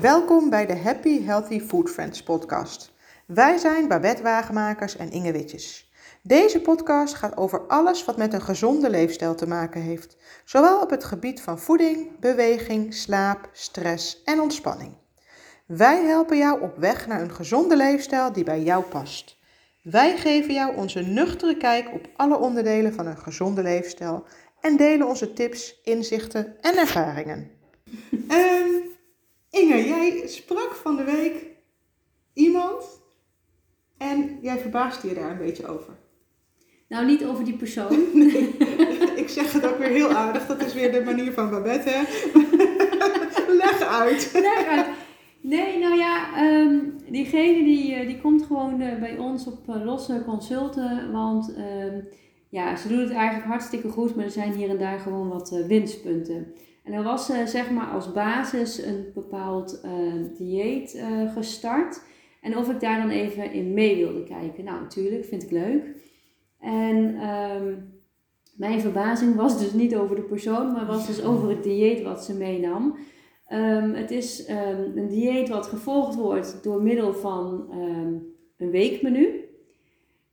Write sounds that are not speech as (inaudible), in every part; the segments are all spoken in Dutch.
Welkom bij de Happy Healthy Food Friends podcast. Wij zijn Babette Wagenmakers en Inge Witjes. Deze podcast gaat over alles wat met een gezonde leefstijl te maken heeft, zowel op het gebied van voeding, beweging, slaap, stress en ontspanning. Wij helpen jou op weg naar een gezonde leefstijl die bij jou past. Wij geven jou onze nuchtere kijk op alle onderdelen van een gezonde leefstijl en delen onze tips, inzichten en ervaringen. Ehm, Inge, jij sprak van de week iemand en jij verbaasde je daar een beetje over. Nou, niet over die persoon. (laughs) Nee, (laughs) ik zeg het ook weer heel aardig. Dat is weer de manier van Babette. hè? (laughs) Leg uit. Leg uit. Nee, nou ja, ehm, diegene die, eh, die komt gewoon eh, bij ons op eh, losse consulten. Want ehm, ja, ze doen het eigenlijk hartstikke goed, maar er zijn hier en daar gewoon wat winstpunten. En er was eh, zeg maar als basis een bepaald eh, dieet eh, gestart. En of ik daar dan even in mee wilde kijken. Nou, natuurlijk, vind ik leuk. En ehm, mijn verbazing was dus niet over de persoon, maar was dus over het dieet wat ze meenam. Ehm, het is ehm, een dieet wat gevolgd wordt door middel van een weekmenu.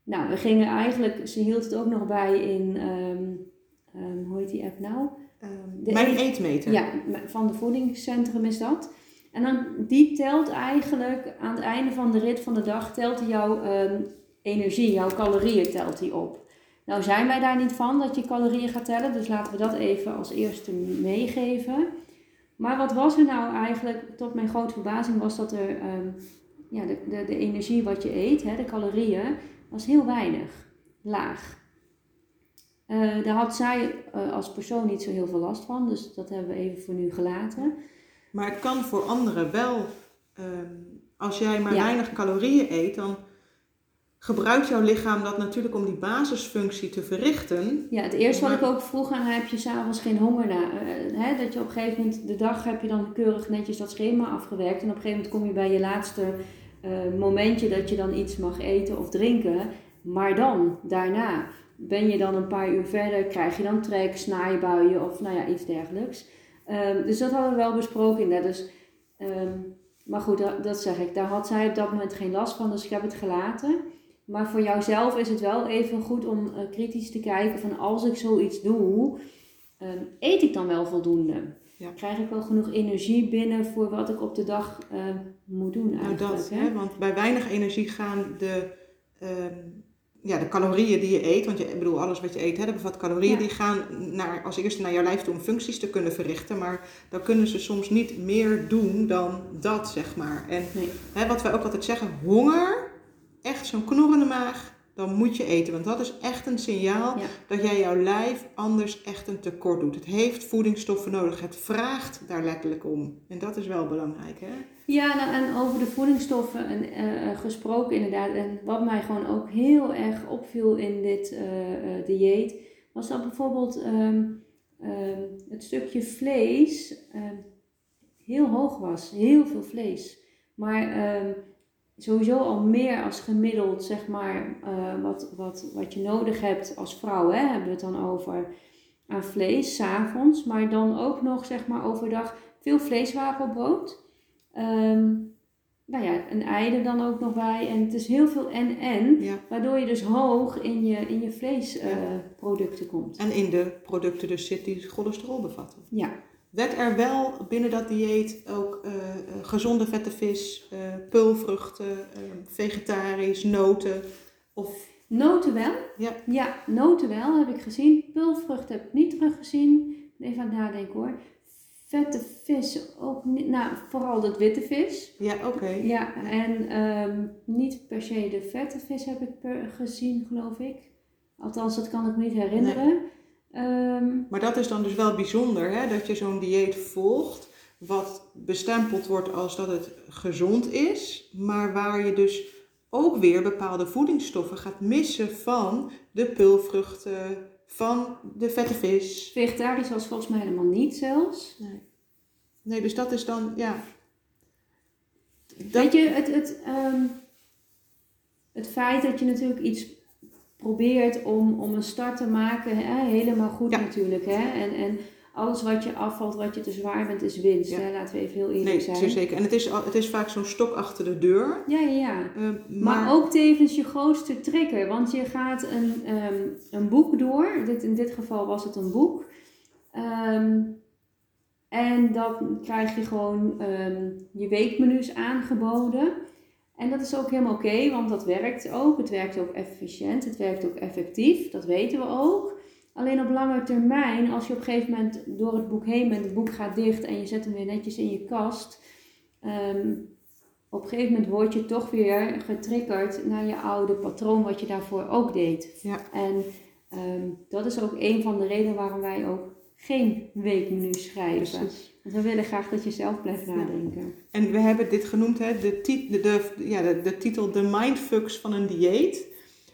Nou, we gingen eigenlijk, ze hield het ook nog bij in, hoe heet die app nou? Ehm, mijn eet- eetmeter. Ja, van de voedingscentrum is dat. En dan, die telt eigenlijk aan het einde van de rit van de dag, telt hij jouw ehm, energie, jouw calorieën telt hij op. Nou zijn wij daar niet van dat je calorieën gaat tellen, dus laten we dat even als eerste meegeven. Maar wat was er nou eigenlijk, tot mijn grote verbazing, was dat er ehm, ja, de, de, de energie wat je eet, hè, de calorieën, was heel weinig, laag. Eh, daar had zij eh, als persoon niet zo heel veel last van, dus dat hebben we even voor nu gelaten. Maar het kan voor anderen wel. ehm, als jij maar Ja. weinig calorieën eet, dan gebruikt jouw lichaam dat natuurlijk om die basisfunctie te verrichten. Ja, het eerste wat ik ook vroeg aan haar, heb je s'avonds geen honger na? eh, hè, dat je op een gegeven moment, de dag heb je dan keurig netjes dat schema afgewerkt. En op een gegeven moment kom je bij je laatste momentje dat je dan iets mag eten of drinken. Maar dan, daarna, ben je dan een paar uur verder, krijg je dan trek, snaaibuien of nou ja, iets dergelijks. Ehm, dus dat hadden we wel besproken inderdaad. Dus, ehm, maar goed, dat, dat zeg ik. Daar had zij op dat moment geen last van, dus ik heb het gelaten. Maar voor jouzelf is het wel even goed om eh, kritisch te kijken van als ik zoiets doe, ehm, eet ik dan wel voldoende? Ja. Krijg ik wel genoeg energie binnen voor wat ik op de dag moet doen Nou, eigenlijk? dat, hè? hè? Want bij weinig energie gaan de, ja, de calorieën die je eet, want je, ik bedoel, alles wat je eet, hè, dat bevat calorieën, Ja. die gaan naar, als eerste naar jouw lijf toe om functies te kunnen verrichten. Maar dan kunnen ze soms niet meer doen dan dat, zeg maar. En Nee. hè, wat wij ook altijd zeggen, honger, echt zo'n knorrende maag, dan moet je eten. Want dat is echt een signaal Ja. dat jij jouw lijf anders echt een tekort doet. Het heeft voedingsstoffen nodig. Het vraagt daar letterlijk om. En dat is wel belangrijk, hè? Ja, nou, en over de voedingsstoffen en, eh, eh, gesproken inderdaad. En wat mij gewoon ook heel erg opviel in dit eh, dieet, was dat bijvoorbeeld ehm, ehm, het stukje vlees ehm, heel hoog was. Heel veel vlees. Maar sowieso al meer als gemiddeld, zeg maar, eh, wat, wat, wat je nodig hebt als vrouw, hè, hebben we het dan over aan vlees, s'avonds. Maar dan ook nog, zeg maar, overdag veel vleeswafelbrood. Ehm nou ja, een ei er dan ook nog bij. En het is heel veel en-en. Ja. Waardoor je dus hoog in je, in je vleesproducten komt. En in de producten dus zit die cholesterol bevatten. Ja. Werd er wel binnen dat dieet ook eh, eh, gezonde vette vis, eh pulvruchten, eh, vegetarisch, noten? Of Noten wel. Ja. Ja, noten wel heb ik gezien. Pulvruchten heb ik niet teruggezien. Even aan het nadenken hoor. Vette vis ook niet. Nou, vooral dat witte vis. ja, oké. Ja, en ehm, niet per se de vette vis heb ik per, gezien, geloof ik. Althans, dat kan ik me niet herinneren. Ehm, Maar dat is dan dus wel bijzonder, hè? dat je zo'n dieet volgt, wat bestempeld wordt als dat het gezond is, maar waar je dus ook weer bepaalde voedingsstoffen gaat missen van de pulvruchten, van de vette vis. vegetarisch was volgens mij helemaal niet zelfs. Nee. Nee, dus dat is dan, ja. Dat, Weet je, het, het, ehm, het feit dat je natuurlijk iets probeert om, om een start te maken, hè, helemaal goed Ja. natuurlijk. Hè? En, en alles wat je afvalt, wat je te zwaar bent, is winst. Ja. Hè? Laten we even heel eerlijk Nee, zijn. zeer zeker. En het is, het is vaak zo'n stok achter de deur. Ja, ja, ja. eh, Maar, ook tevens je grootste trigger. Want je gaat een, ehm, een boek door. Dit, in dit geval was het een boek. Ehm, en dan krijg je gewoon ehm, je weekmenu's aangeboden. En dat is ook helemaal oké, want dat werkt ook. Het werkt ook efficiënt, het werkt ook effectief. Dat weten we ook. Alleen op lange termijn, als je op een gegeven moment door het boek heen bent, het boek gaat dicht en je zet hem weer netjes in je kast. ehm, op een gegeven moment word je toch weer getriggerd naar je oude patroon, wat je daarvoor ook deed. Ja. En ehm, dat is ook een van de redenen waarom wij ook geen weekmenu schrijven. Precies. Want we willen graag dat je zelf blijft nadenken. En we hebben dit genoemd, hè, de, tit- de, de, ja, de, de titel De Mindfucks van een dieet.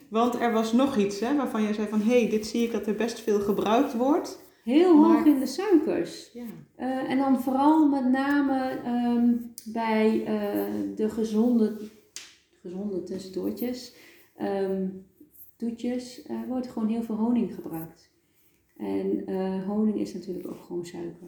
Want er was nog iets hè, waarvan je zei van... hé, hey, dit zie ik dat er best veel gebruikt wordt. Heel hoog in de suikers. Ja. Eh, en dan vooral met name ehm, bij eh, de gezonde, gezonde tussendoortjes, ehm toetjes, eh, wordt gewoon heel veel honing gebruikt. En honing is natuurlijk ook gewoon suiker.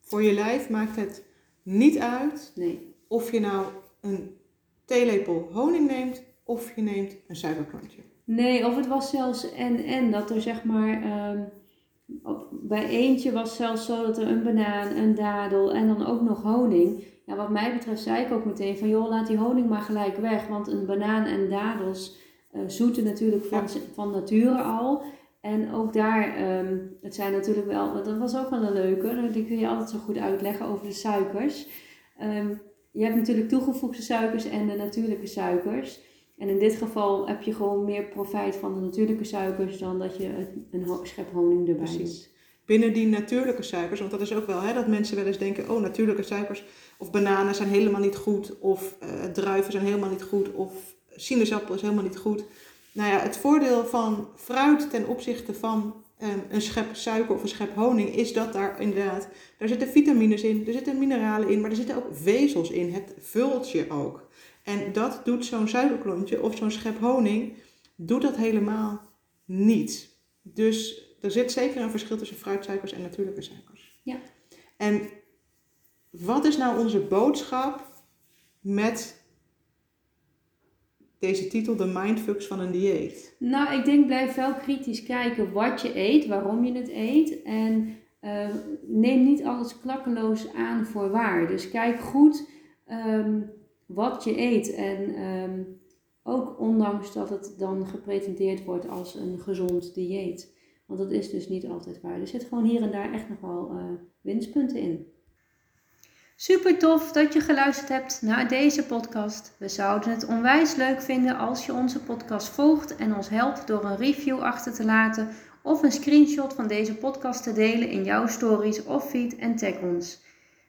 Voor je lijf maakt het niet uit Nee. of je nou een theelepel honing neemt... of je neemt een suikerklontje. Nee, of het was zelfs en en dat er zeg maar ehm, op- bij eentje was zelfs zo dat er een banaan, een dadel en dan ook nog honing. Ja, wat mij betreft zei ik ook meteen van joh, laat die honing maar gelijk weg, want een banaan en dadels eh, zoeten natuurlijk van, Ja. van nature al. En ook daar, ehm, het zijn natuurlijk wel, dat was ook wel een leuke, die kun je altijd zo goed uitleggen over de suikers. Ehm, je hebt natuurlijk toegevoegde suikers en de natuurlijke suikers. En in dit geval heb je gewoon meer profijt van de natuurlijke suikers dan dat je een- schep honing erbij Precies. doet. Binnen die natuurlijke suikers, want dat is ook wel hè, dat mensen wel eens denken... oh, natuurlijke suikers of bananen zijn helemaal niet goed... of eh, druiven zijn helemaal niet goed... of sinaasappel is helemaal niet goed. Nou ja, het voordeel van fruit ten opzichte van eh, een schep suiker of een schep honing... is dat daar inderdaad, daar zitten vitamines in, er zitten mineralen in... maar er zitten ook vezels in, het vult je ook. En dat doet zo'n suikerklontje of zo'n schep honing... doet dat helemaal niet. Dus er zit zeker een verschil tussen fruitsuikers en natuurlijke suikers. Ja. En wat is nou onze boodschap met deze titel, de mindfucks van een dieet? Nou, ik denk blijf wel kritisch kijken wat je eet, waarom je het eet. En eh, neem niet alles klakkeloos aan voor waar. Dus kijk goed ehm, wat je eet. En ehm, ook ondanks dat het dan gepresenteerd wordt als een gezond dieet. Want dat is dus niet altijd waar. Er zit gewoon hier en daar echt nog wel eh, winstpunten in. Super tof dat je geluisterd hebt naar deze podcast. We zouden het onwijs leuk vinden als je onze podcast volgt en ons helpt door een review achter te laten of een screenshot van deze podcast te delen in jouw stories of feed en tag ons.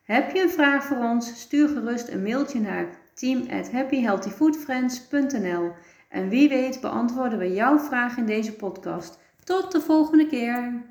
Heb je een vraag voor ons? Stuur gerust een mailtje naar team@happyhealthyfoodfriends.nl en wie weet beantwoorden we jouw vraag in deze podcast. Tot de volgende keer.